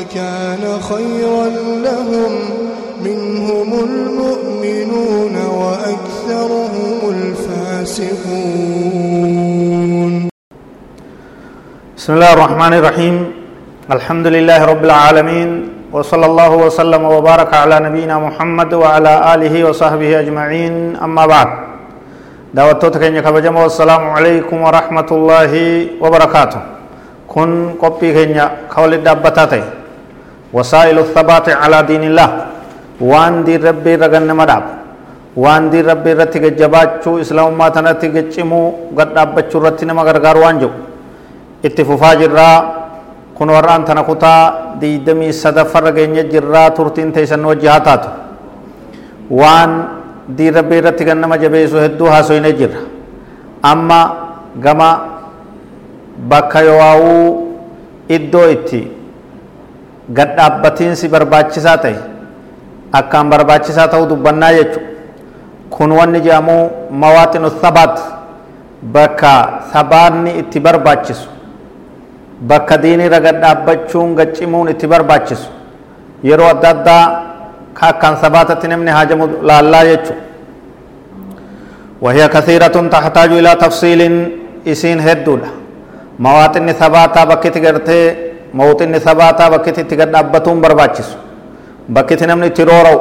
لكان خيرا لهم منهم المؤمنون وأكثرهم الفاسقون. بسم الله الرحمن الرحيم. الحمد لله رب العالمين وصلى الله وسلم وبارك على نبينا محمد وعلى آله وصحبه أجمعين. أما بعد دعوتك كينيا كبجم والسلام عليكم ورحمة الله وبركاته. كن قبي كينيا كولي دابتاتي. وسائل الثبات على دين الله وان دي ربي رغن مداب وان دي ربي رتي جباچو اسلام ما تنتي گچمو گد دابچو رتي نما غرغار وانجو kun warraan tana kutaa diidamii sadaffarra geenya jirraa turtiin teessan wajji haa taatu waan diin rabbii irratti kan nama jabeessu hedduu haasoyne jirra amma gama bakka yowaawuu iddoo itti gad dhaabbatiinsi barbaachisaa ta'e akkaan barbaachisaa ta'uu dubbannaa jechu kun wanni jedhamuu mawaaxinu thabaat bakka sabaanni itti barbaachisu bakka diinii raga dhaabbachuun gaccimuun itti barbaachisu yeroo adda addaa ka akkaan sabaatatti namni haajamu laallaa jechu وهي كثيرة تحتاج إلى تفصيل إسين هدولا مواطن ثباتا بكت موطن ثباتا بكت تغد أبتون برباچس بكت نمني ترورو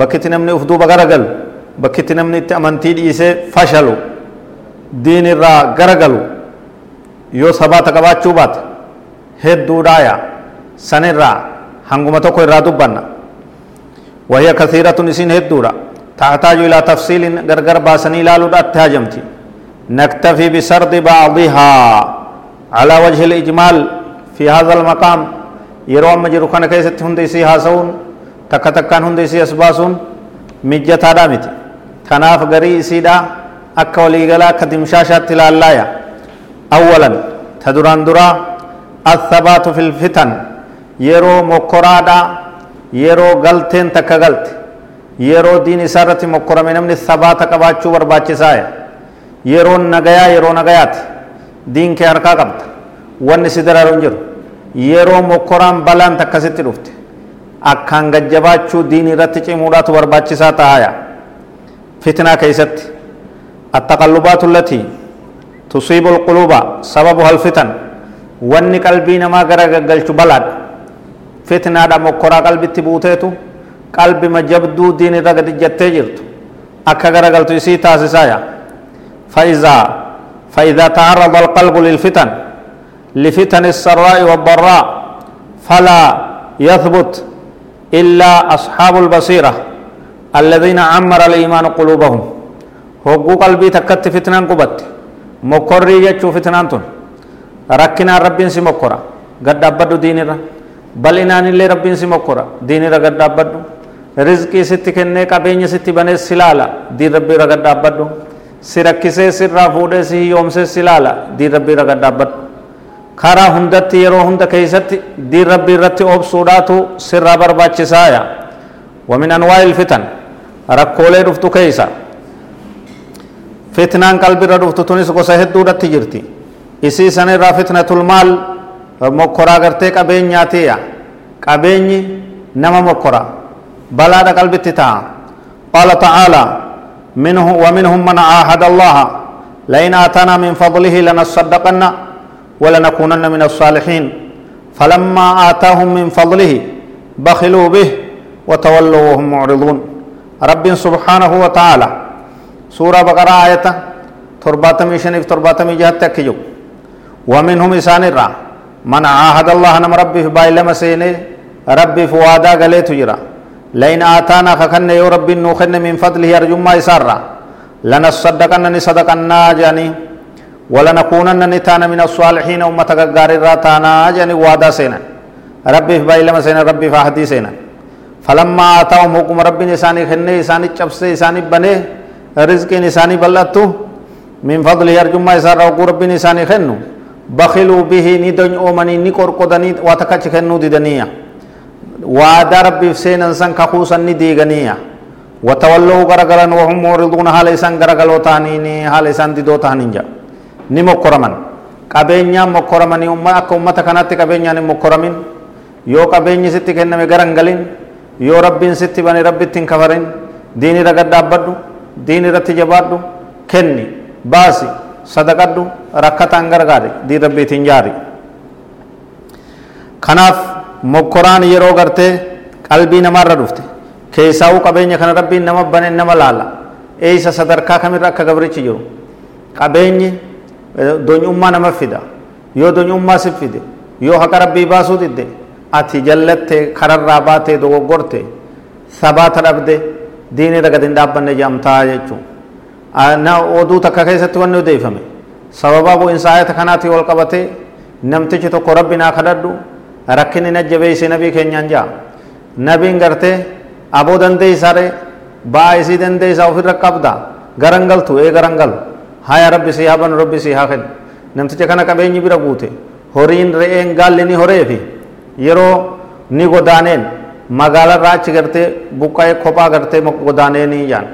بكت نمني افدو بغرغل بكت نمني أمنتي ديسه فشلو دين الرا غرغلو yoo sabaata qabaachuu baate hedduudhaaya sanirraa hanguma tokko irraa dubbanna. وهي كثيرة إسين هدورة تحتاج إلى تفصيل غرغر باسني لالو أتهاجمتي نكتفي بسرد بعضها على وجه الإجمال fi haadha maqaam yeroo amma jiru kana keessatti hunda isii haasa'uun takka takkaan hunda isii as baasuun mijjataadhaa miti kanaaf garii isiidhaa akka waliigalaa akka dimshaashaatti ilaallaaya awwalan ta duraan duraa athabaatu filfitan yeroo mokkoraadhaa yeroo galteen takka galte yeroo diin isaa irratti mokkorame namni sabaata qabaachuu barbaachisaaya yeroon nagayaa yeroo nagayaati diin kee harkaa qabta wanni si daraaru hin jiru yeroo mokkoraan balaan takkasitti dhufte akkaan gajjabaachuu diin irratti cimuudhaatu barbaachisaa tahaya fitnaa keeysatti attaqallubaatu allatii تصيب القلوب سببها الفتن واني قلبي نما غرا گلچ بلاد فتنة دا مقرا قلبي تبوتيتو قلبي ما جبدو دين رغد جتة جرتو أكا غرا قلتو يسي تاسسايا فإذا فإذا تعرض القلب للفتن لفتن السراء والضراء فلا يثبت إلا أصحاب البصيرة الذين عمر الإيمان قلوبهم هو قلبي تكت فتنان قبت mokkorrii jechuu fitnaan tun rakkinaan rabbiin si mokkora gad dhaabbadhu diinirra bal'inaan illee rabbiin si mokkora diinirra gad dhaabbadhu rizqii sitti kennee qabeenya sitti banees si laala diin rabbiirra gad dhaabbadhu si rakkisee sirraa fuudhee si hiyyoomsee si laala diin rabbiirra gad dhaabbadhu karaa hundatti yeroo hunda keeysatti diin rabbii irratti obsuudhaatu sirraa barbaachisaaya ومن أنواع الفتن ركولي رفتو كيسا فتنان قلب ردفت تونس gosa hedduudhatti jirti isii san irraa fitnatul maal mokkoraa gartee qabeen nyaateeya qabeenyi nama mokkora balaadha qalbitti ta'a qaala ta'aalaa منه ومنهم من عاهد الله لئن آتانا من فضله لنصدقن ولنكونن من الصالحين. فلما آتاهم من فضله بخلوا به وتولوا وهم معرضون. رب سبحانه وتعالى سورة بقرة آية ترباتمي شنف ترباتمي جهت تكيو ومنهم إسان الرا. من عاهد الله نم ربي في باي لما ربي فوادا غلي تجرا لئن آتانا خخن يو ربي نوخن من فضله أرجم ما إسارا لنصدقن نصدقنا جاني ولنكونن نتانا من الصالحين أمة غار الراتانا جاني وادا سينا. ربي في باي لما سينا ربي فهدي سينا. فلما آتاهم حكم رب إساني خنه إساني چبسه إساني بنه رزق إساني بلتو من فضل يرجم إسان روكو رب إساني خنو. بخلوا به ندن أومني نكور قدني واتكاچ خنو ددنيا. وعدا ربي فسين انسان كخوصا نديغنيا. وتولوا غرغلا وهم موردون حال إسان غرغلو تانيني حال إسان ددو تانين ni mokkoraman qabeenyaan mokkoramanii akka ummata kanaatti qabeenyaan hin mokkoramin yoo qabeenyi sitti kenname garan galin yoo rabbiin sitti bane rabbitti kafarin diini irra gaddaabbadhu diini irratti jabaadhu kenni baasi sadaqadhu rakkataan gargaare diin rabbiitiin jaari kanaaf mokkoraan yeroo gartee qalbii namaarra dhufte keessaa'uu qabeenya kana rabbiin nama bane nama laala eeysa sadarkaa kamirra akka gabrichi jiru qabeenyi donyummaa nama fida yoo donyummaa si fide yoo haqa rabbii baasuu didde ati jallatte kararraa baatee dogoggorte sabaata dhabde diinirra gad hin dhaabbanne jaamtaa jechuun na oduu takka keessatti wanni odeeffame sababaa bu'insa ayata kanaatii wal qabatee namtichi tokko rabbi naa kadhadhu rakkinni najjabeeyse nabii keenyaan jaa nabiin gartee aboo dandeeysare ba'aa isii dandeeysaa ofirra qabda garangaltu ee garangalu haya rabbi si haa banu rabbi si haa kennu namticha kana qabeenyi bira guute horiin re'een gaalli ni horeefi yeroo ni godaaneen magaalarraa achi gartee buqqa'ee kophaa gartee godaanee ni jaan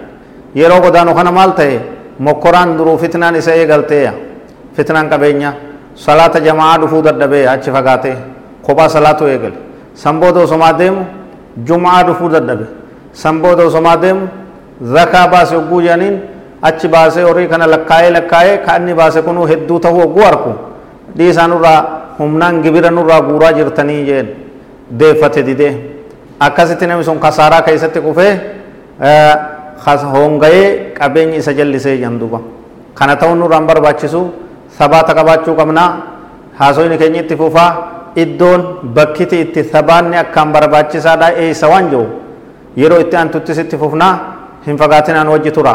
yeroo godaanu kana maal ta'e mokkoraan duruu fitnaan isa eegalteeya fitnaan qabeenya salaata jamaa dhufuu dadhabee achi fagaatee kophaa salaatu eegale san booda osomaa deemu jumaa dhufuu dadhabe san booda osomaa deemu zakaa baase ogguu jedhaniin achi baasee horii kana lakkaa'ee lakkaa'ee ka inni baase kunuu hedduu ta'uu ogguu arku dhiisaa nurraa humnaan gibira nurraa guuraa jirtanii jeen deeffate didee akkasitti namni sun kasaaraa keessatti kufee hongayee qabeenyi isa jallisee jan duba kana ta'uu nurraan barbaachisu sabaata qabaachuu qabnaa haasoyni keenya itti fufaa iddoon bakkiti itti sabaanni akkaan barbaachisaadha eeysa waan jiru yeroo itti antuttis itti fufnaa hin fagaatinaan wajji tura